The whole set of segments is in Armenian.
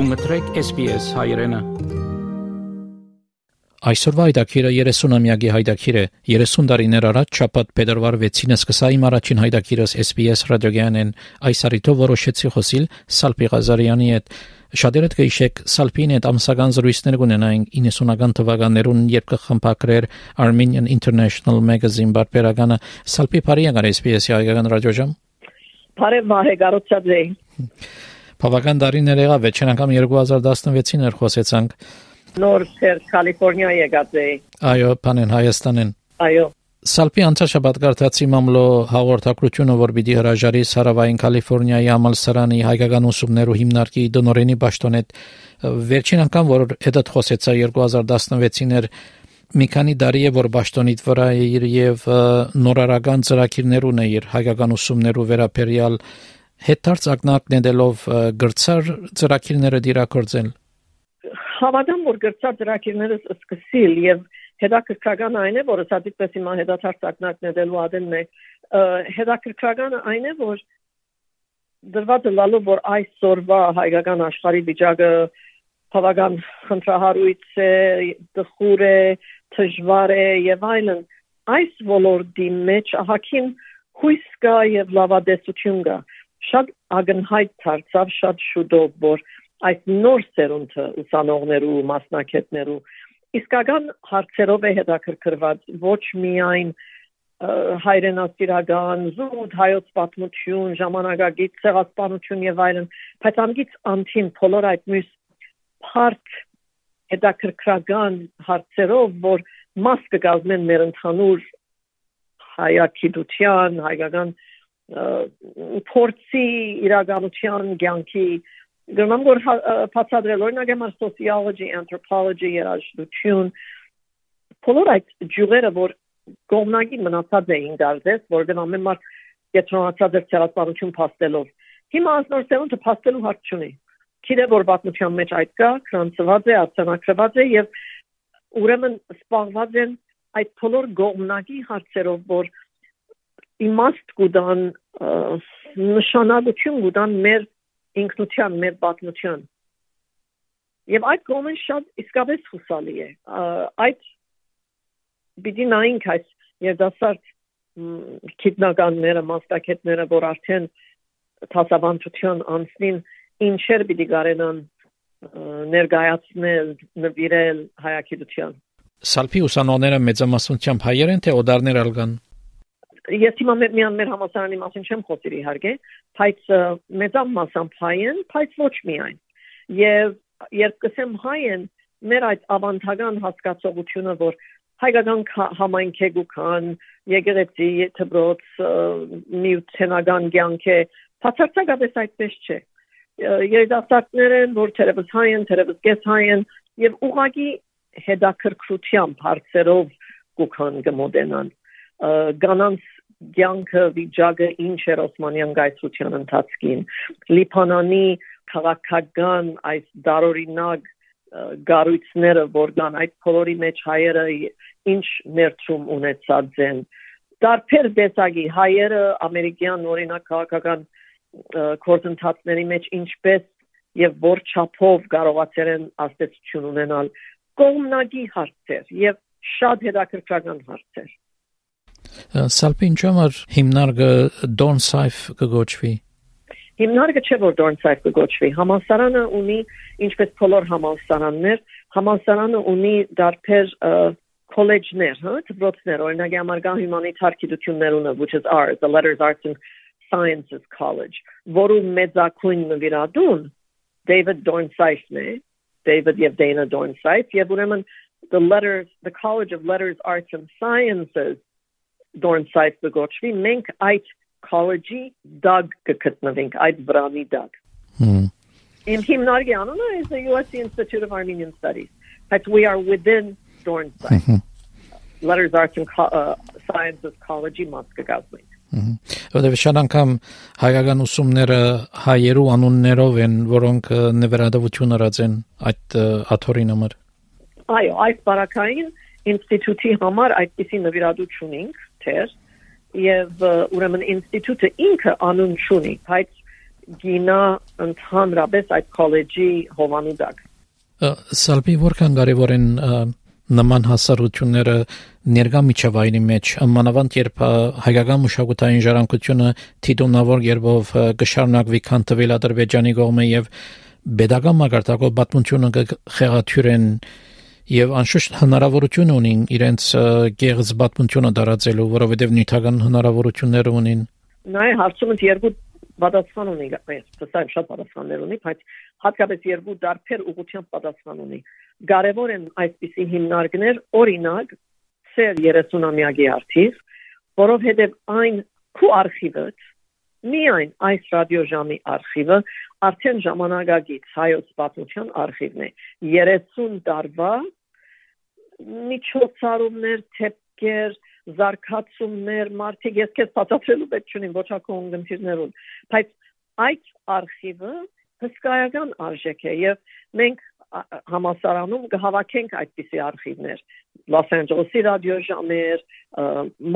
Դու մտրեք SPS հայրենը։ Այսօրվա հայդակիրը 30-ամյակի հայդակիր է 30 տարիներ առաջ շաբաթ փետրվար 6-ին սկսա իմ առաջին հայդակիրս SPS ռադիոգյանեն այս արիթով որոշեցի խոսիլ Սալպի Ղազարյանի հետ Շատերդ կհիշեք Սալպին հետ ամսական զրույցներ կունենայինք 90-ական թվականներուն երբ կխմբակրեր Armenian International Magazine բարբերականը Սալպի բարի եղար SPS-ի հայկական ռադիոժամ Բարև մահեգարոցած էի Բավական տարիներ եղավ, վերջին անգամ 2016-ին էր խոսեցանք։ Նոր Պեր Կալիֆոռնիա եկած էի։ Այո, բանեն Հայաստանին։ Այո։ Սալպի անցաշաբաթ կարդացի մամլո հաղորդակցությունը, որ պիտի հրաժարի Սարավային Կալիֆոռնիայի համալսարանի հայկական ուսումներու հիմնարկի դոնորենի ճշտոնետ վերջին անգամ որ հետդ խոսեցա 2016-ին էր մի քանի տարի է որ ճշտոնիտ վրա է իր եւ նորարարական ծրագիրներ ունե իր հայկական ուսումներու վերաբերյալ հետարց ակնարկներով գրծար ծրագիրները դիրակորձել Հավատամ որ գրծար ծրագիրները սկսիլ եւ հետաքրքրական այն է որ սա դիտպես հիմա հետարց ակնարկներելու ադենն է հետաքրքրականը այն է որ դրված է լալու որ այսօրվա հայկական աշխարհի վիճակը բավական խնդրահարույց է դխուր է դժվար է եւ այլն այս ոլորտի մեջ ահակին հույս կա եւ լավադեսություն կա շատ ագնհայտ դարձավ շատ շուտով որ այս նոր սերունդը ուսանողներու մասնակիցներու իսկական հարցերով է հետաքրքրված ոչ միայն հայրենասիրական զուտ հայոց պատմություն ժամանակագից ցեղասպանություն եւ այլն բայց անգից անտին բոլոր այդ մյուս հարց հետաքրքրական հարցերով որ մաս կգազմեն մեր ընդհանուր հայագիտության հայկական փորձի իրականության ցանկի գնամ որ բացադրել օրինակ համար sociology anthropology երաժշտություն բոլոր այդ ջուրերը որ կողմնակի մնացած էին դարձես որովհետև ամեն մարդ կետրոնացած էր ցեղասպանություն փաստելով հիմա ասնոր սերունդը փաստելու հարց չունի գիտե որ պատմության մեջ այդ կա քրանցված է արձանագրված է եւ ուրեմն սպառված են այդ բոլոր գողմնակի հարցերով որ իմաստ կուտան նշանակություն կուտան մեր ինքնության, մեր պատմության։ Եվ այդ կողմն շատ իսկապես հուսալի է։ Այդ բիդի նայինք այս երդասարդ քիտնականները, մասնակիցները, որ արդեն թասավանդության անցնին, ինչեր պիտի կարենան ներկայացնել, նվիրել հայագիտության։ Սալփի ուսանողները մեծամասնությամբ հայեր են թե օդարներ ալգան ես հիմա միան մեր համասարանի մասին չեմ խոսիր իհարկե, բայց մեծամ մասամբ հայ են, բայց ոչ միայն։ Եվ երբ կսեմ հայ են, մեր այդ ավանդական հասկացողությունը, որ հայկական համայնքեգուքան, եկեղեցի, դբրոց, միութենական կյանք է, բացարձակապես այդպես չէ։ Երիտասարդներ են, որ թերևս հայ են, թերևս կես հայ են, եւ ուղղակի հետաքրքրությամբ հարցերով կուքան կմոդենան գանանց ցանկը վիճակը ինչ էր Օսմանյան գայցության ընթացքին Լիբանանի քաղաքական այս դարօրինակ գառույցները որ կան այդ բոլորի մեջ հայերը ինչ ներդրում ունեցած են դարբեր տեսակի հայերը ամերիկյան օրինակ քաղաքական կորձընթացների մեջ ինչպես եւ որ չափով կարողացել են աստեցություն ունենալ կողմնակի հարցեր եւ շատ հետաքրքրական հարցեր Սալպին ճամար հիմնարկը Don Saif կգոչվի Հիմնարկը չէ որ Don Saif կգոչվի համալսարանը ունի ինչպես բոլոր համալսարաններ համալսարանը ունի դարբեր college-ներ, հա, դպրոցներ, օրինակ համար կա հումանիտար գիտություններ ունը, which is ours, the Letters, Arts and Sciences College, որում մեծակույն նվիրատուն David Dornsife-ն է, David եւ Dana Dornsife, եւ ուրեմն the letters, the College of Letters, Arts and Sciences Dornsife կգոչվի, մենք այդ college-ի դակ կգտնվենք, այդ վրանի Հմ։ In հիմնարկի անունը is the USC Institute of Armenian Studies, but we are within Dornsife. Letters, Arts and uh, Sciences College-ի մաս կգազմենք։ Որտեւ շատ անգամ հայկական ուսումները հայերու անուններով են, որոնք նվիրատվություն արած են այդ աթորին համար։ Այո, այս բարակային ինստիտուտի համար այդպիսի նվիրատվություն ունենք թեր եւ ուրեմն ինստիտուտը ինքը անուն ունի, բայց գինա ընդհանրապես այդ քոլեջի հովանուդակ Սալպի որքան կարևոր են նման հասարությունները ներգա միջավայրի մեջ մանավանդ երբ հայկական մշակութային ժառանգությունը թիդոնավոր երբով կշարունակվի քան տվել Ադրբեջանի կողմը եւ pedagogical մագարտակով պատմությունը կխեղաթյուրեն եւ անշուշտ հնարավորություն ունին իրենց գեղձ պատմությունը դարածելու, որովհետեւ նյութական հնարավորություններ ունին։ Նայ հարցումը երկու պատասխան ունի, այս շատ պատասխաններ ունի, բայց հատկապես երկու դարբեր ուղղությամբ պատասխան ունի։ Կարևոր են այսպիսի հիմնարկներ, օրինակ, ծեր 30-ամյակի արդիվ, որովհետև այն քու արխիվը միայն այս ռադիոժամի արխիվը արդեն ժամանակագից հայոց պատմության արխիվն է 30 տարվա միջոցառումներ, թեփքեր, զարգացումներ, մարդիկ ես քեզ պատասխանելու պետք չունիմ ոչ ակոն գնդիրներուն, բայց այդ արխիվը հսկայական արժեք է եւ մենք համասարանում կհավաքենք այդպիսի արխիվներ Լոս Անջելեսի ռադիոժամեր,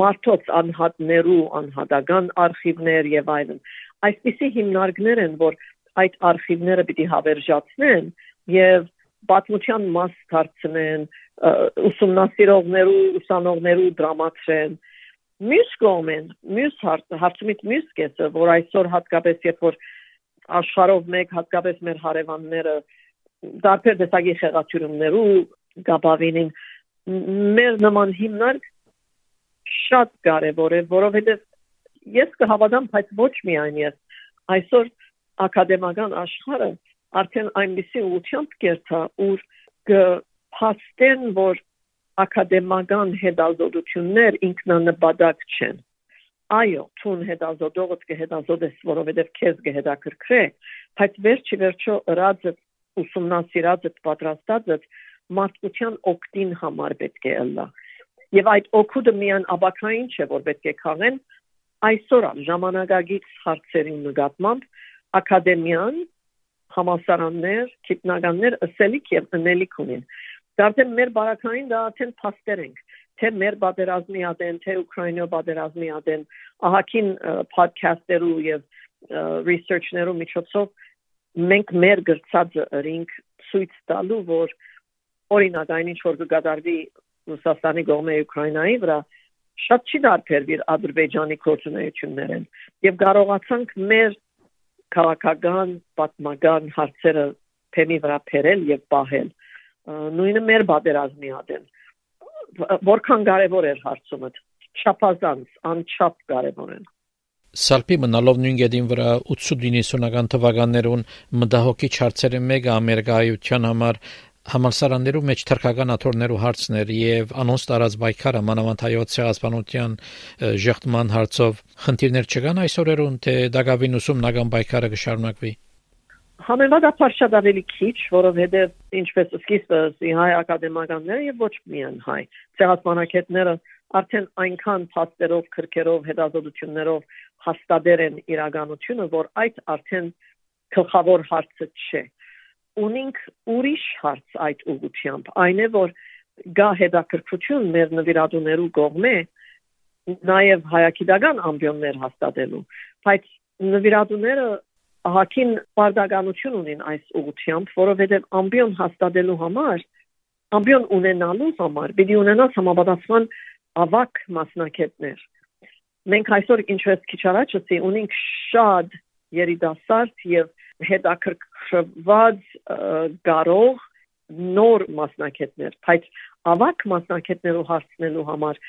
մարտոց անհատներու անհատական արխիվներ եւ այլն։ Այսպիսի հիմնարկներ են, որ այդ արխիվները պիտի հավերժացնեն եւ պատմության մաս դարձնեն, ուսումնասիրողներու, ուսանողներու դրամատրեն։ Մյուս կողմեն, մյուս հարցումից մյուս կեսը, որ այսօր հատկապես երբ որ աշխարհով մեկ հատկապես մեր հարևանները դարբեր տեսակի խեղաթյուրումներու գաբավինին մեր նման հիմնարկ շատ կարևոր է, որովհետև ես կհավատամ, բայց ոչ միայն ես այսօր ակադեմական աշխարհը արդեն այնպեսի ուղությամբ կերտա, ուր կփաստեն, որ ակադեմական հետազոտություններ ինքնանպատակ չեն այո, ցուն հետազոտողը կհետազոտես, որովհետև քեզ կհետաքրքրե, բայց վերջի վերջո ըրածը ուսումնասիրածը պատրաստածը մարդկության օգտին համար պետք է ըլլա։ Եվ այդ օգուտը միան աբակային չէ, որ պետք է քաղեն, այսօր ժամանակագից հարցերի նկատմամբ ակադեմիան համասարաններ, գիտնականներ ըսելիք եւ ընելիք ունին։ Դարձել մեր բարակային դա արդեն փաստեր ենք թե մեր պատերազմի ադեն, թե Ուկրաինա պատերազմի ադեն, ահակին podcast-երու եւ research-ներու միջոցով մենք մեր գրծածը ըրինք ցույց տալու, որ օրինակ այնինչ որ կգադարվի Ռուսաստանի կողմէ Ուկրաինայի վրա շատ չի դարբերվիր Ադրբեջանի գործունեություններն եւ կարողացանք մեր քաղաքական պատմական հարցերը թեմի վրա փերել եւ պահել նույնը մեր պատերազմի ադեն որքան կարևոր էր հարցումը չափազանց անչափ կարևոր են Սալպի մնալով նույն գեդին վրա 80-90-ական թվականներուն մտահոգիչ հարցերը մեկը ամերիկայության համար համալսարաններու մեջ թրքական աթորներու հարցներ եւ անոնց տարած բայկարը մանավանդ հայոց ցեղասպանության ժեղտման հարցով խնդիրներ չկան այսօրերուն թե դակավին ուսումնական բայկարը կշարունակվի Համեմատաբար շատ ավելի քիչ, որովհետև ինչպես սկիզբը հայ ակադեմիականները եւ ոչ միայն հայ ցեղասպանակետները արդեն այնքան փաստերով, քրքերով, հետազոտություններով հաստատեր են իրականությունը, որ այդ արդեն գլխավոր հարցը չէ։ Ունենք ուրիշ հարց այդ ուղությամբ, այն է որ գա հետաքրքրություն մեր նվիրատուներու կողմէ նաև հայագիտական ամբիոններ հաստատելու, բայց նվիրատուները ահակին բարդականություն ունին այս ուղությամբ, որովհետև ամբիոն հաստատելու համար, ամբիոն ունենալու համար, պիտի ունենաս համապատասխան ավակ մասնակետներ։ Մենք այսօր ինչպես քիչ առաջ ասի, ունենք շատ երիտասարդ եւ հետաքրքրված գարող նոր մասնակետներ, բայց ավակ մասնակետներու հարցնելու համար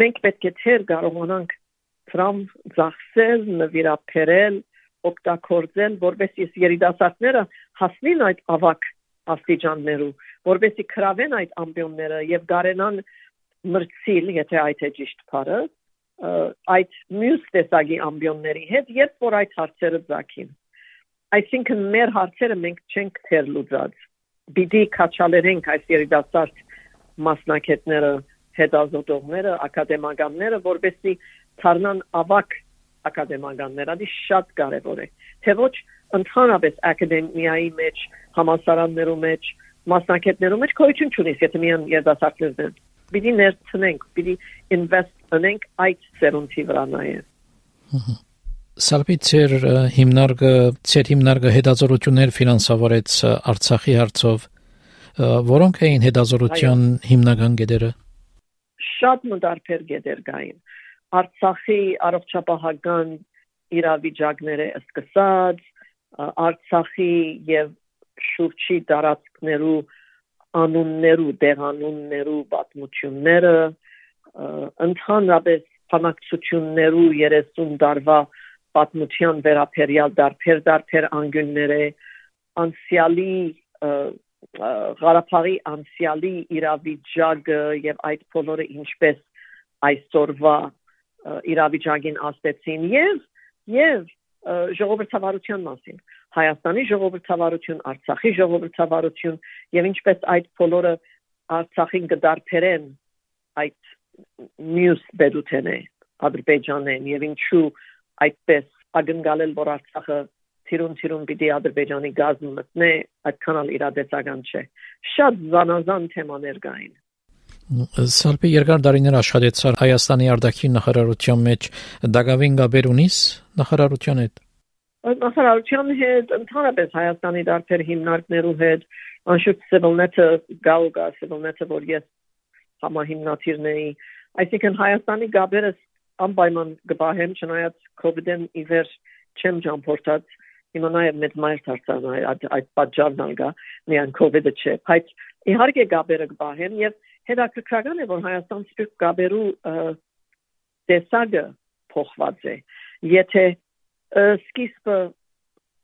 մենք պետք է թեր կարողանանք դրամ ծախսել, նվիրապերել, օգտագործեն, որովհետեւ երիտասարդները հասնին այդ ավակ աստիճաններու, որովհետեւ կրավեն այդ ամբիոնները եւ գարենան մրցիլ, եթե այդ է ճիշտ բառը, այդ մյուս տեսակի ամբիոնների հետ, երբ որ այդ հարցերը ցակին։ Այսինքն մեր հարցերը մենք չենք թեր լուծած։ Բիդի կաչալերենք այս երիտասարդ մասնակետները, հետազոտողները, ակադեմիականները, որովհետեւ դառնան ավակ ակադեմիականներ, դա շատ կարևոր է։ Թե ոչ ընդհանրապես ակադեմիայի մեջ, համասարաններու մեջ, մասնակիցներու մեջ քույություն չունես, եթե միան երդասարտներն են։ Բիդի ներցնենք, բիդի invest անենք այդ սերունդի վրա նաև։ Սալպիցեր հիմնարկը ցեր հիմնարկը հետազոտություններ ֆինանսավորեց Արցախի հարցով որոնք էին հետազոտության հիմնական գեդերը շատ մտարբեր գեդեր կային Արցախի առողջապահական իրավիճակները սկսած Արցախի եւ շուրջի տարածքներու անուններու, տեղանուններու պատմությունները ընդհանրապես փանակցություններու 30 տարվա պատմության վերապերյալ դարբեր դարբեր անգյունները անսիալի Ղարաբաղի անսիալի իրավիճակը եւ այդ բոլորը ինչպես այսօրվա իրավիճակին աստեցին եւ եւ ժողովրդավարության մասին Հայաստանի ժողովրդավարություն, Արցախի ժողովրդավարություն եւ ինչպես այդ բոլորը Արցախին կդարբերեն այդ մյուս բերութենե Ադրբեջանեն եւ ինչու այդպես ագնկալել որ Արցախը թիրուն թիրուն պիտի Ադրբեջանի գազը մտնե այդքան էլ իրադարձական չէ շատ զանազան թեմաներ կային Սալպի երկար դարիներ աշխատեցար Հայաստանի արտաքին նախարարության մեջ Դագավին Գաբերունիս նախարարության հետ Նախարարության հետ ընդհանրապես Հայաստանի դարբեր հիմնարկներու հետ անշուշտ Սևոնետը գաուգա Սևոնետը որ ես համահիմնադիրների այսինքն Հայաստանի գաբերս անպայման գբահեմ չնայած COVID-ին իվեր չեմ ճամփորդած հիմա նաև մեծ մայր դարձան այդ այդ պատճառն ալգա միան COVID-ը չէ բայց իհարկե գաբերը գբահեմ եւ հետաքրքրական է որ Հայաստան սպիրտ գաբերու տեսակը փոխված է եթե սկիզբը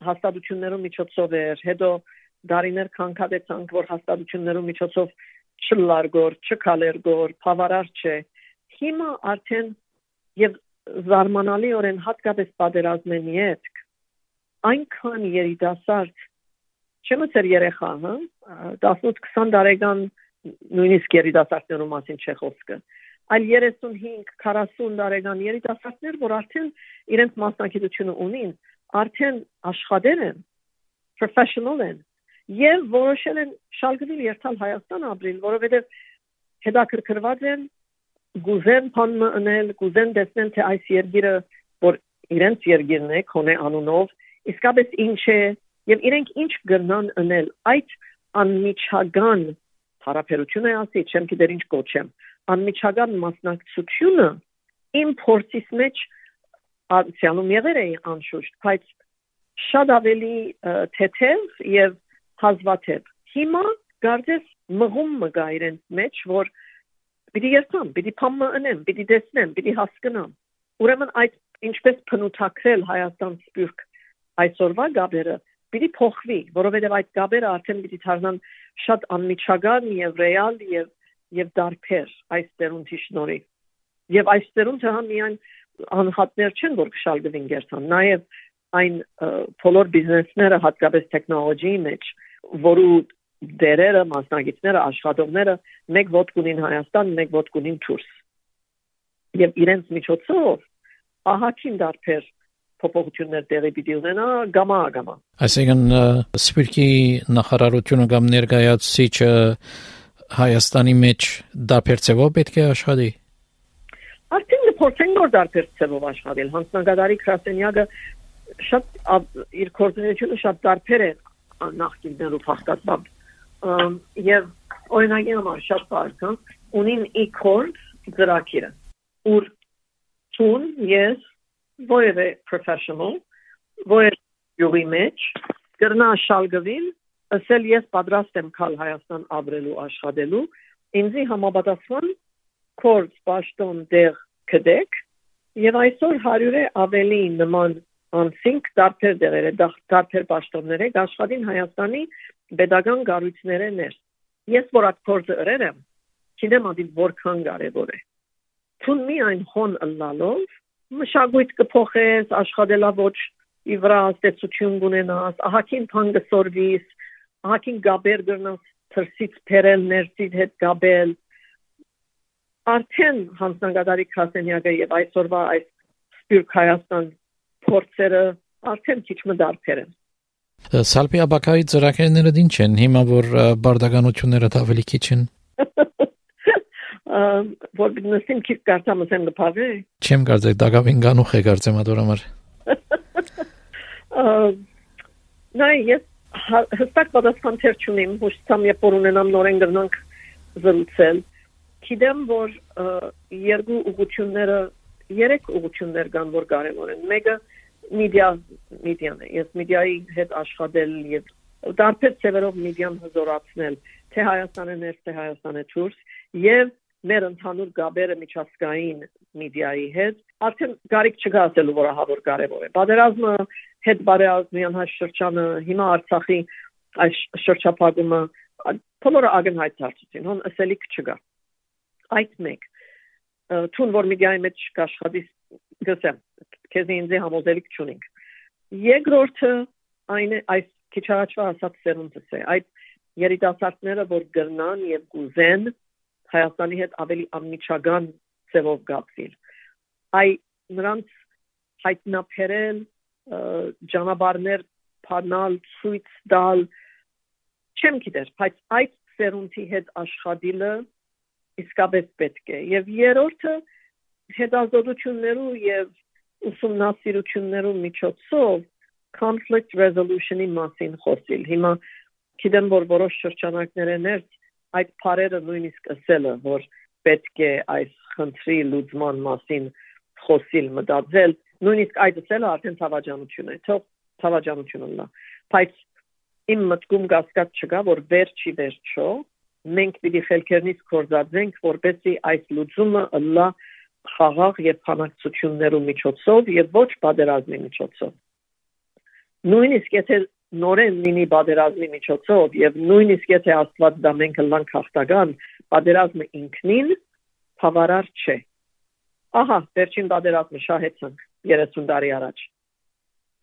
հաստատություններու միջոցով էր հետո դարիներ քանքադեցանք որ հաստատություններու միջոցով չլարգոր չքալերգոր բավարար չէ հիմա արդեն եւ զարմանալիորեն հատկապես պատերազմեն յետք այնքան երիտասարդ չմսեր երեխա հա 18-20 տարեկան նույնիսկ երիտասարդներու մասին չէ խոսքը այլ 35-40 տարեկան երիտասարդներ որ արդեն իրենց մասնակցությունը ունին արդեն աշխատել են professional են եւ որոշել են շալգվել երթալ Հայաստան ապրիլ որովհետեւ հետաքրքրված են գուզեն փանը անել գուզեն տեսնել թե այս երգիրը որ իրենց երգիրն է կոնե անունով իսկապես ինչ է եւ իրենք ինչ գնան անել այդ անմիջական հարաբերությունը ասի չեմ գիտեր ինչ կոչեմ անմիջական մասնակցությունը իմ փորձից մեջ անցյալում եղել է անշուշտ բայց շատ ավելի թեթև եւ հազվադեպ հիմա գարձես մղում մգա իրենց մեջ որ պիտի երթամ պիտի փամը անեմ պիտի տեսնեմ պիտի հասկանամ ուրեմն այդ ինչպես փնութակրել հայաստան սպյուրք այսօրվա գաբերը պիտի փոխվի որովհետեւ այդ գաբերը արդեն պիտի դառնան շատ անմիջական եւ ռեալ եւ եւ դարբեր այս ծերունի շնորհիվ եւ այս ծերունը հա միայն անհատներ չեն որ կշալգվին գերտան նաեւ այն բոլոր բիզնեսները հատկապես տեխնոլոգիի մեջ որու դերերը մասնագետները աշխատողները մեկ ոտ կունին Հայաստան մեկ ոտ կունին Թուրս եւ իրենց միջոցով ահակին դարբեր փոփոխություններ տեղի պիտի ունենա գամա գամա այսինքն սպիրկի նախարարությունը կամ ներկայացուցիչը Հայաստանի մեջ դարբերցեվով պետք է աշխատի Արդեն փորձեն որ դարբերցեվով աշխատել հանձնագետարի Քրասենյակը շատ իր կորձունեությունը շատ դարբեր է նախկիններով հաստատված եւ օրինակի համար շատ բարդ ունին e-court ծրագիրը ուր ցուն ես որևէ professional. Որևէ յուղի մեջ կրնա շալգվին ասել ես պատրաստ եմ քալ Հայաստան ապրելու աշխատելու ինձի համապատասխան կորձ պաշտոն դեղ կդեք եւ այսօր 100-ը ավելի նման անցինք դարբեր դեղերը դարբեր պաշտոնները աշխատին Հայաստանի pedagogan գառույցները ներ ես որ այդ կորձը ըրել եմ գիտեմ ադի որքան կարևոր է ցուն միայն հոն ըլլալով մշակույթ կփոխես, աշխատելավոճ ի վրա աստեցություն ունենաս, ահակին փան կսորվիս, ահակին գաբեր գրնաս թրսից փերել ներսից հետ գաբել արդեն հանձնագետարի քասենյակը եւ այսօրվա այս Սպիրկ Հայաստան փորձերը արդեն քիչ մդարբեր են Սալպի աբակայի ծրագրերը ինչ են հիմա որ բարդականությունները ավելի քիչ են որ նստին քիչ կարծամ ասեմ լփավե Չեմ կարծեք դակավին գանուխ է կարծեմ ադոր համար Նայ ես հստակ պատասխան թեր չունիմ, հուշտամ երբ որ ունենամ նորեն գնանք զրուցել։ Գիտեմ, որ երկու ուղությունները, երեք ուղություններ կան, որ կարևոր են։ Մեկը մեդիա մեդիան է։ Ես մեդիայի հետ աշխատել եւ դարբեր ծևերով մեդիան հզորացնել, թե Հայաստանը ներս, թե Հայաստանը դուրս եւ մեր ընդհանուր գաբերը միջազգային մեդիայի հետ արդեն գարիկ չկա ասելու որ ահավոր կարևոր է։ Պատերազմը հետ բարեազմյան հայ շրջանը հիմա Արցախի այս շրջափակումը բոլորը ագնհայտ դարձին, հոն ասելիք չկա։ Այդ մեկ թուն որ մեդիայի մեջ կաշխատի գսեմ քեզ ինձ համոզելիք չունենք երկրորդը այն այս քիչ առաջվա ասած սերունդս է այդ երիտասարդները որ գրնան եւ գուզեն Հայաստանի հետ ավելի ամիջական ձևով գապվիլ այ նրանց հայտնաբերել ճանապարհներ փանալ ցույց տալ չեմ գիտեր բայց այդ սերունդի հետ աշխատելը իսկապես պետք է եւ երրորդը հետազոտություններու եւ ուսումնասիրություններու միջոցով conflict resolution-ի մասին խոսիլ։ Հիմա գիտեմ որ որոշ շրջանակներներ այդ բարերը նույնիսկ ասել է որ պետք է այս խնդրի լուծման մասին խոսիլ մտածել նույնիսկ այդ ասելը արդեն ցավաճանություն է թող ցավաճանություն ունենա բայց իմ մտքում գասկած չկա որ վերջի վերջո մենք պիտի խելքերնից կորզածենք որպեսզի այս լուծումը լա խաղաղ եւ փանակցություններու միջոցով եւ ոչ պատերազմի միջոցով նույնիսկ եթե նորեն լինի պատերազմի միջոցով եւ նույնիսկ եթե աստված դա մենք լանք հաղթական պատերազմը ինքնին բավարար չէ ահա վերջին պատերազմը շահեցանք 30 տարի առաջ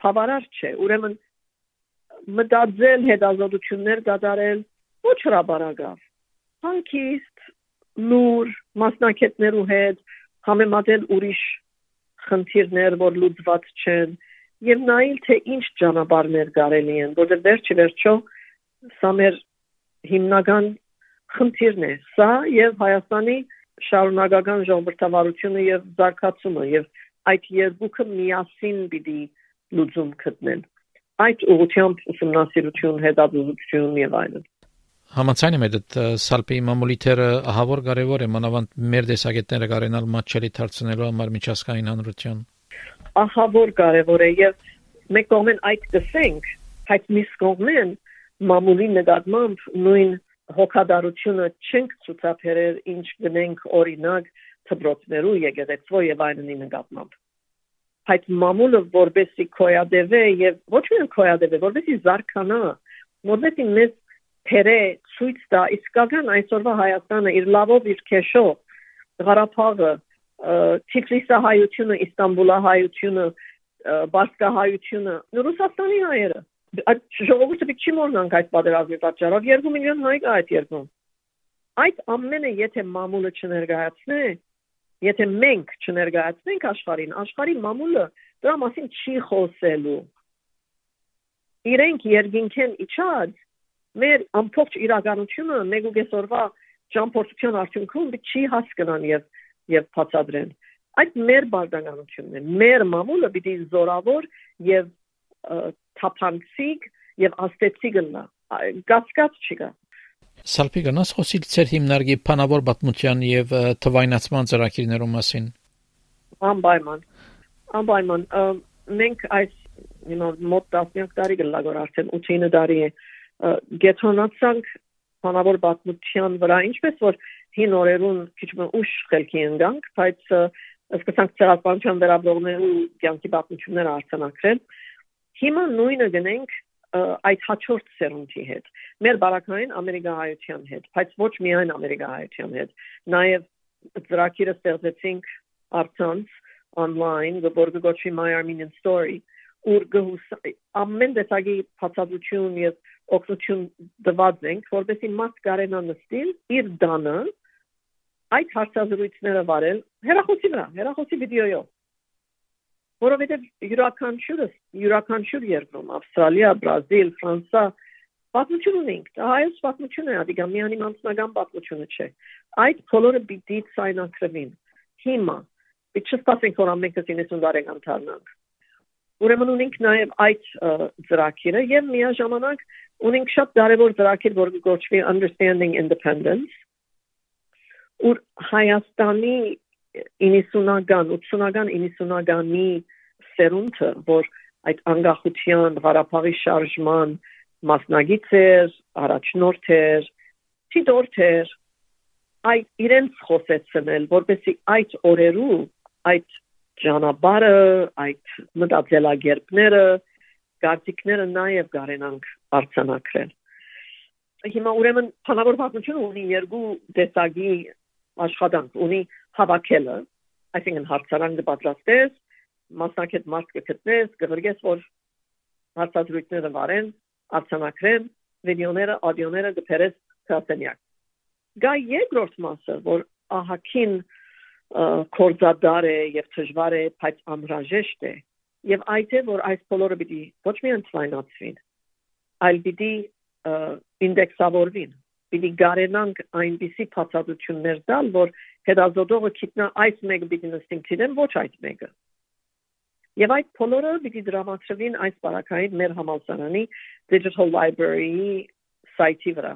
բավարար չէ ուրեմն մտածել հետազոտություններ կատարել ոչ հրաբարագավ հանկիստ լուր մասնակիցներու հետ համեմատել ուրիշ խնդիրներ, որ լուծված չեն, եւ նայել թե ինչ ճանապարհներ կարելի են, որտեղ վերջի վերջո սա մեր հիմնական խնդիրն է։ Սա եւ Հայաստանի շարունակական ժողովրդավարությունը եւ զարգացումը եւ այդ երկուքը միասին պիտի լուծում գտնեն։ Այդ ուղղությամբ ուսումնասիրություն, հետազոտություն եւ այլն։ Համաձայն եմ այդ սալպի մամուլիթերը ահավոր կարևոր է մանավանդ մեր տեսակետները կարենալ մատչելի դարձնելու համար միջազգային հանրության։ Ահավոր կարևոր է եւ մեկ կողմեն այդ դեսենք, հայտ միս կողմեն մամուլի նկատմամբ նույն հոգադարությունը չենք ցուցաբերել ինչ գնենք օրինակ ծբրոցներու եկեղեցվո եւ այլնի նկատմամբ այդ մամուլը որբեսի կոյադեվե եւ ոչ միայն կոյադեվե որբեսի զարգանա որբեսի մեզ թերե ցույց տա իսկական այսօրվա Հայաստանը իր լավով իր քեշով Ղարաբաղը Թիֆլիսահայությունը Իստանբուլահայությունը Բասկահայությունը Ռուսաստանի հայերը այդ ժողովուրդը պիտի չի մոռանանք այդ պատերազմի պատճառով 2 միլիոն հայ կա այդ երկրում այդ ամենը եթե մամուլը չներկայացնե եթե մենք չներկայացնենք աշխարհին աշխարհի մամուլը դրա մասին չի խոսելու իրենք երկինքեն իջած մեր ամբողջ իրականությունը մեկ ու կեսօրվա ճամփորդության արդյունքում չի հասկանան եւ եւ բացադրեն այդ մեր բարդականությունն է մեր մամուլը պիտի զորավոր եւ թափանցիկ եւ աստեցիկ լա գասկած չկա Սալպի գնաս խոսիլ ծեր հիմնարկի փանավոր պատմության եւ թվայնացման ծրագիրներու մասին անպայման անպայման մենք այս you know մոտ 10 տարի գլագոր արդեն 8 տարի է գեթոնացանք հանավոր պատմության վրա ինչպես որ հին օրերուն քիչ մը ուշ խելքի ընկանք բայց սկսանք ցեղասպանության վերաբերողներու կյանքի պատմությունները արձանագրել հիմա նույնը գնենք այդ հաջորդ սերունդի հետ մեր բարակային ամերիկահայության հետ բայց ոչ միայն ամերիկահայության հետ նաև ծրագիրը ստեղծեցինք առցանց online որ գոչվի my armenian story ուր գուս ամեն դեպքի բացատրություն եւ օգնություն տված ենք, որովհետեւ մաս կարենա նստել իր դանը այդ հարցազրույցները վարել հերախոսի վրա, հերախոսի վիդեոյով որովհետև յուրաքանչյուրը յուրաքանչյուր երկրում ավստրալիա, բրազիլ, ֆրանսա պատմություն ունենք։ Դա հայոց պատմություն է, ադիգա միանի անձնական պատմությունը չէ։ Այդ բոլորը պիտի ցայնակրվին։ Հիմա պիտի չսպասենք որ ամենքը 90 տարեկան դառնանք։ Ուրեմն ունենք նաև այդ ծրագիրը եւ միաժամանակ ունենք շատ կարևոր ծրագիր, որ գոչվի Understanding Independence, որ Հայաստանի 90-ական, 80-ական, 90-ականի սերունդը, որ այդ անկախության, Ղարաբաղի շարժման մասնագիտ էր, առաջնորդ էր, ճիշտ էր, այդ իրենց խոսեցնել, որպեսի այդ օրերու այդ ճանապարհը, այդ մտածելակերպները, գարտիկները նաև կարենանք արցանակրել։ Հիմա ուրեմն բանավոր պատմությունը ունի երկու տեսակի աշխատանք, ունի հավաքելը, այսինքն հարցարան կպատրաստես, մասնակետ մարդ կգտնես, կղրգես, որ հարցազրույցները վարեն, արցանակրեն, վիդեոները, աուդիոները կփերես հասենյակ։ Գա երկրորդ մասը, որ ահակին կորզադար է եւ դժվար է, բայց անհրաժեշտ է։ Եվ այդ է, որ այս բոլորը պիտի ոչ միայն ցայնացվին, այլ պիտի ինդեքսավորվին։ Պիտի գարենանք այնպիսի փածածություններ տալ, որ հետազոտողը գիտնա այս մեկը պիտի նստին ցիլեն, ոչ այդ մեկը։ Եվ այդ բոլորը պիտի դրամատրվին այս բարակային մեր համալսարանի Digital Library սայթի վրա։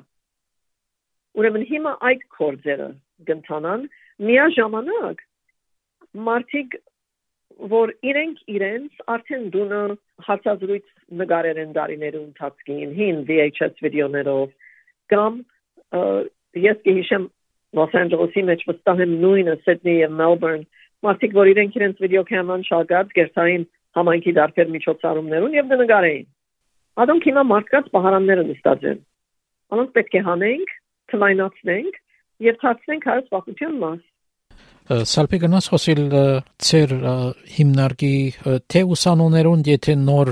Ուրեմն հիմա այդ կորձերը գտնանան միաժամանակ մարդիկ որ իրենք իրենց արդեն դունը հարցազրույց նկարեր են դարիներու ընթացքին հին VHS վիդեոներով կամ ես կհիշեմ Los Angeles-ի մեջ վստահ եմ նույնը Sydney եւ Melbourne մարդիկ որ իրենք իրենց վիդեո կամերան շալգած գերտային համայնքի դարբեր միջոցառումներուն եւ դնգարեին Ադոնք հիմա մարդկած բահարանները նստած են անոնք պետք է հանենք թվայնացնենք եւ ցածնենք հայոց պատմության մաս Սալպի գնաս խոսիլ ծեր հիմնարկի թե ուսանողներուն եթե նոր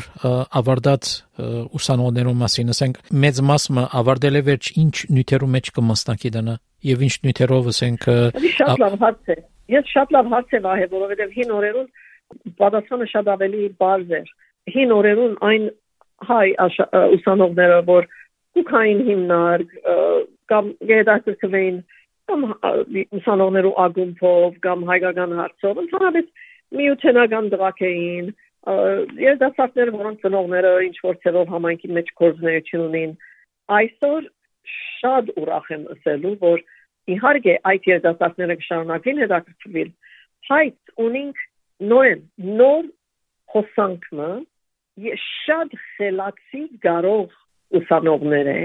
ավարտած ուսանողներուն մասին ասենք մեծ մասը ավարտել է վերջ ինչ նյութերու մեջ կմասնակի դնա եւ ինչ նյութերով ասենք շատ լավ հարց է ես շատ լավ հարց եմ ահե որովհետեւ հին օրերուն պատասխանը շատ ավելի բարձ էր հին օրերուն այն հայ ուսանողները որ կուքային հիմնարկ կամ գեդակրկվեին կամ ուսանողներու ագումբով կամ հայկական հարցով ընդհանրապես միութենական դրակ էին երդասարտներ որոնց ծնողները ինչ որ ցերով համայնքի մեջ կորզնեություն ունին այսօր շատ ուրախ եմ ասելու որ իհարկե այդ երդասարտները կշարունակվին հետաքրքրվել հայտ ունենք նորեն նոր խոսանքը շատ խելացի կարող ուսանողներ է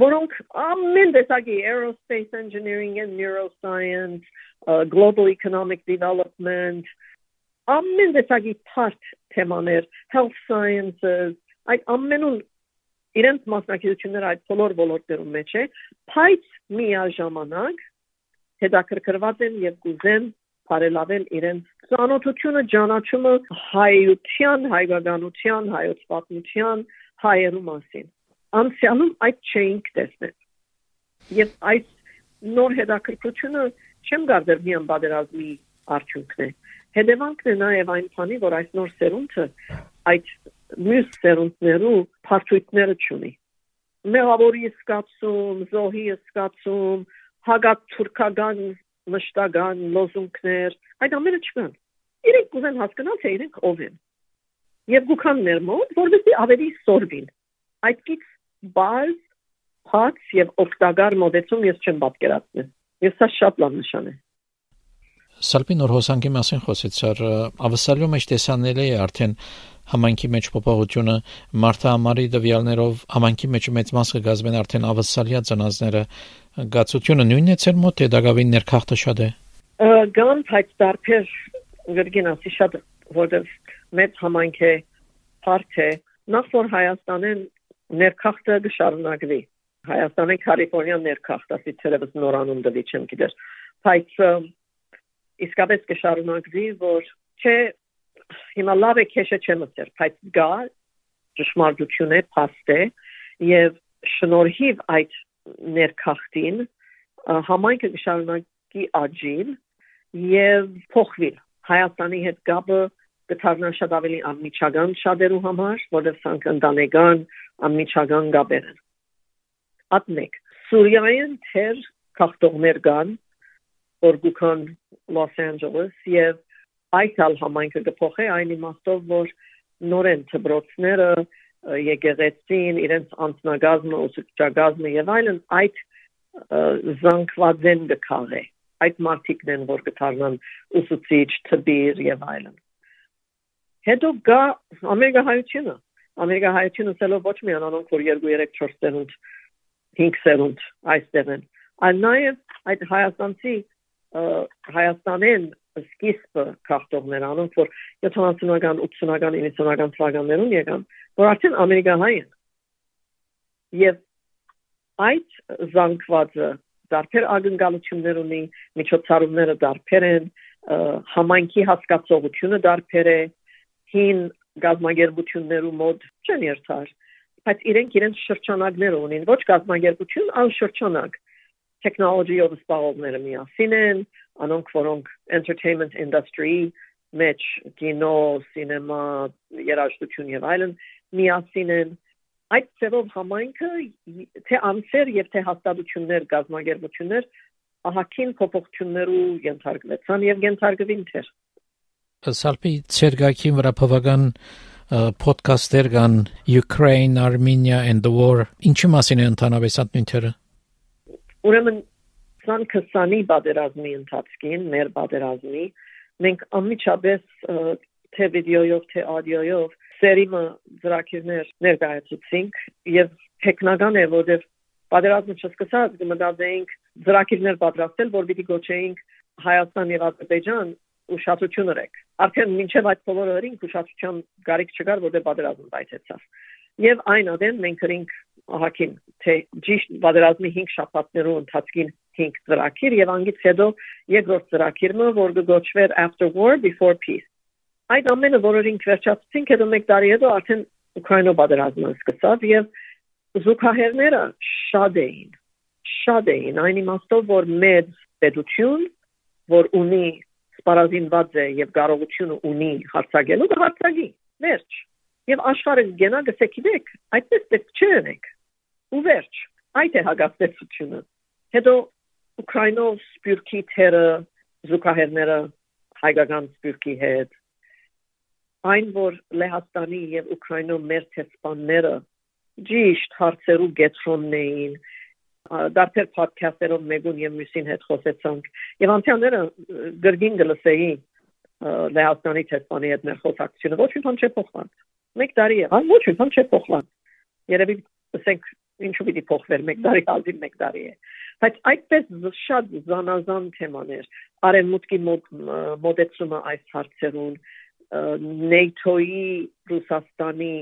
որոնք ամեն տեսակի aerospace engineering and neuroscience, uh, global economic development, ամեն տեսակի part թեմաներ, health sciences, այդ ամենուն իրենց մասնակցությունները այդ բոլոր ոլորտներում մեջ է, բայց միաժամանակ հետաքրքրված են եւ կուզեն բարելավել իրենց ծանոթությունը, ճանաչումը հայության, հայկականության, հայոց պատմության, հայերու մասին անցյալում այդ չէինք տեսնել։ Եվ այս նոր հետաքրքրությունը չեմ գարդեր միան բادرազմի արդյունքն է։ Հետևանքն է նաև այն քանի, որ այս նոր սերունդը այդ մյուս սերունդներու փաստույթները չունի։ Մեղավորի սկացում, զոհի սկացում, հագած թուրքական մշտական լոզունգներ, այդ ամենը չկան։ Իրենք կուզեն հասկանալ, թե իրենք ով են։ Եվ գուքան մեր մոտ, որովհետեւ ավելի սորվին։ Այդ կից բարձ, հաց եւ օգտակար մոդեցում ես չեմ պատկերացնել։ Ես սա շատ լավ նշան է։ Սալպին նոր հոսանքի մասին խոսեցար ավսալյու մեջ տեսանել է արդեն համանքի մեջ փոփոխությունը մարտա ամարի դվյալներով համանքի մեջ մեծ մասը գազվեն արդեն ավսալյա ծնազները գացությունը նույնն է ցեր մոտ է դակավին ներքախտը շատ է գան փայտ դարբեր գրգինասի շատ որտեղ մեծ համանք է բարդ է նախ որ Հայաստանեն ներքախտը կշարունակվի Հայաստանի Կալիֆոռնիա ներքախտասի ցերևս նորանուն դվի չեմ գիտեր բայց իսկապես կշարունակվի որ չէ հիմա լավ է քեշը չեմ ասել բայց գա ճշմարտություն է փաստ է եւ շնորհիվ այդ ներքախտին համայնքը կշարունակի աճին եւ փոխվի Հայաստանի հետ գաբը կդառնա շատ ավելի անմիջական շատերու համար, որովհետև սանք ընտանեկան անմիջական գաբեր են։ մեկ Սուրիայեն թեր քաղաքներ կան, որ գուքան Los Angeles եւ այդալ համայնքը կփոխե այն իմաստով, որ նորեն դբրոցները եկեղեցին իրենց անձնագազմը ուսուցչագազմը եւ այլն այդ զանգված են գքաղե այդ մարդիկն են որ կդառնան ուսուցիչ թբիր եւ այլն հետո գա ամերիկահայությունը ամերիկահայությունը ցելով ոչ միայն անոնք որ 2 3 4 ծերունդ 5 ծերունդ այստեղ են այլ նաեւ այդ հայաստանցի հայաստանեն սկիզբը քարտողներ անոնք որ 70-ական 80-ական 90-ական թվականներուն եկան որ արդեն ամերիկահայ են եւ այդ զանգվածը դարբեր ակնկալություններ ունի միջոցառումները դարբեր են համայնքի հասկացողությունը դարբեր է հին գազագերբություններու մոդ չեն երթար բայց իրենք իրենց շրջանակները ունին ոչ գազագերբություն այլ շրջանակ technology-ով զբաղողները միասին են անոնք որոնք entertainment industry մեջ կինո, սինեմա, երաժշտություն եւ այլն միասին են այդ ծերով համայնքը թե անձեր եւ թե հաստատություններ գազագերբություններ ահակին փոփոխություններու ենթարկվեցան եւ ենթարկվին թեր Սալպի ցերգակին վրա բավական podcast-եր կան Ukraine, Armenia and the war։ Ինչի մասին է ընդհանրապես այդ նյութերը։ Ուրեմն 20-ի պատերազմի ընթացքին, մեր պատերազմի, մենք անմիջապես թե վիդեոյով, թե աուդիոյով սերիմը ծրագիրներ ներկայացուցինք եւ հեքնական է, որովհետեւ պատերազմը չսկսած կմտածեինք ծրագիրներ պատրաստել, որ պիտի գոչեինք Հայաստան եւ Ադրբեջան ուշադրություն ունեք։ Արդեն մինչև այդ բոլորը հրինք ուշադրության գարիք չկար, որտեղ պատերազմը բայցեցավ։ Եվ այն ադեն մենք հրինք ահակին թե ճիշտ պատերազմի 5 շաբաթներու ընթացքին 5 ծրագիր եւ անգից հետո երկրորդ ծրագիրը, որ կգոչվեր After War Before Peace։ Այդ ամենը որորինք վերջացրինք, հետո մեկ տարի հետո արդեն Ուկրաինա պատերազմը սկսավ եւ զուգահեռները շատ էին։ Շատ էին, այն իմաստով, որ մեծ պետություն, որ ունի սպառազինված է եւ կարողությունը ունի հարցակելու, դա հարցակի։ Վերջ։ Եվ աշխարհը գնա գսեքիդեք, այդպես պետք չէ անեք։ Ու վերջ։ Այդ է հագաստեցությունը։ Հետո Ուկրաինով սպյուրքի թերը զուգահեռները հայկական սպյուրքի հետ այն որ Լեհաստանի եւ Ուկրաինո մեր տեսփանները ճիշտ հարցերու գետրոնն էին դարձել podcast-երով մեգուն եւ մյուսին հետ խոսեցանք եւ անցյալները գրգին գլսեի Լեհաստանի տեսփանի հետ մեր խոսակցությունը ոչ մի բան չէ փոխված մեկ տարի է ոչ մի բան չէ փոխված երևի ասենք ինչու պիտի փոխվեր մեկ տարի ազին մեկ տարի է բայց այդպես շատ զանազան թեմաներ արևմուտքի մոդեցումը այս հարցերուն NATO-ի Ռուսաստանի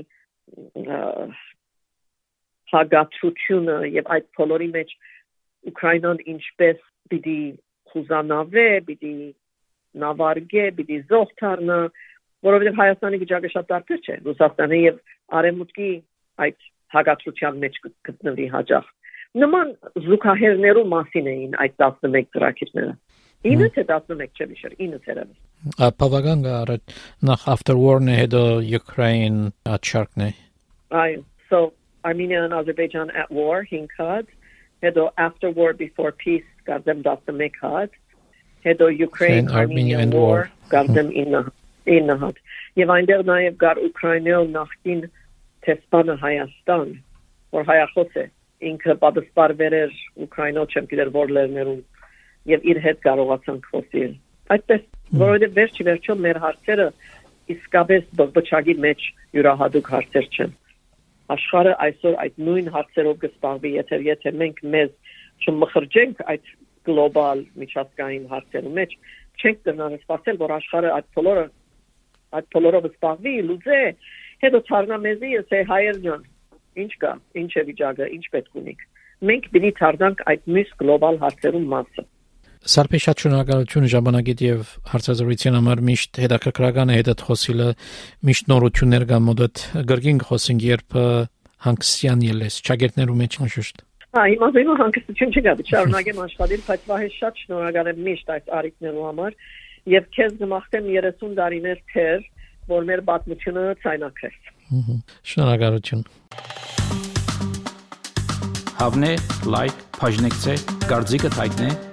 հագացությունը եւ այդ բոլորի մեջ Ուկրաինան ինչպես պիտի խուզանավե, պիտի նավարգե, պիտի զոհթարնա, որովհետեւ Հայաստանի վիճակը շատ տարբեր չէ։ Ռուսաստանի եւ Արեմուտքի այդ հագացության մեջ գտնվի հաջող։ Նման զուգահեռներու մասին էին այդ 11 ծրագիրները։ Ինը թե 11 չէ վիշեր, ինը ցերևս։ Բավական գարետ նախ after war-ն է հետո Ukraine աչարքն է։ Այո, so Armenia and Azerbaijan at war hinkad, հետո after war before peace գարդեմ 11 հատ, հետո Ukraine Armenia and war գարդեմ 9 9 հատ։ Եվ այնտեղ նաև գար Ուկրաինայով նախկին տեսփանը Հայաստան, որ հայախոս է, ինքը պատասպարվեր էր Ուկրաինո չեմ գիտեր որ լերներում եւ իր հետ կարողացանք խոսել։ Այդպես, որովհետեւ վերջի վերջո մեր հարցերը իսկապես բողբոջագի մեջ յուրահատուկ հարցեր չեն աշխարհը այսօր այդ նույն հարցերով կսպառվի, եթե եթե մենք մեզ չմխրջենք այդ գլոբալ միջազգային հարցերի մեջ, չենք կարող սпасել, որ աշխարհը այդ բոլորը այդ բոլորով սպառվի, լուծե, հետո ցառնա մեզի, ասե հայերն ինչ կա, ինչ է վիճակը, ինչ պետք ունիք։ Մենք պիտի ցառնանք այդ մյուս գլոբալ հարցերում մասը։ Սարպի շատ շնորհակալություն ժամանակիդ եւ հարցազրույցին համար միշտ հետաքրքրական է հետդ խոսիլը միշտ նորություններ կան մոդդ գրգին խոսենք երբ հանգստյան ելես ճագերտներու մեջ անշուշտ Հա հիմա զինո հանգստություն չկա շարունակեմ աշխատել բայց վահե շատ շնորհակալ եմ միշտ այս արիքներու համար եւ քեզ գմախտեմ 30 տարիներ թեր որ մեր պատմությունը ցայնակրես Շնորհակալություն Հավնե լայք բաժնեկցե դարձիկը թայտնե